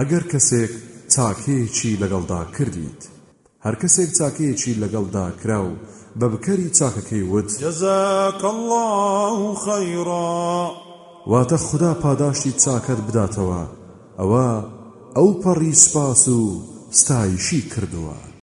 ئەگەر کەسێک چاکەیەکی لەگەڵدا کردیت هەر کەسێک چاکەیەکی لەگەڵدا کرا و بە بکەری چاکەکەی وت جەزاکە الله خەیڕا واتە خدا پاداشتی چاکەت بداتەوە ئەوە ئەو پەڕی سپاس و ستایشی کردووە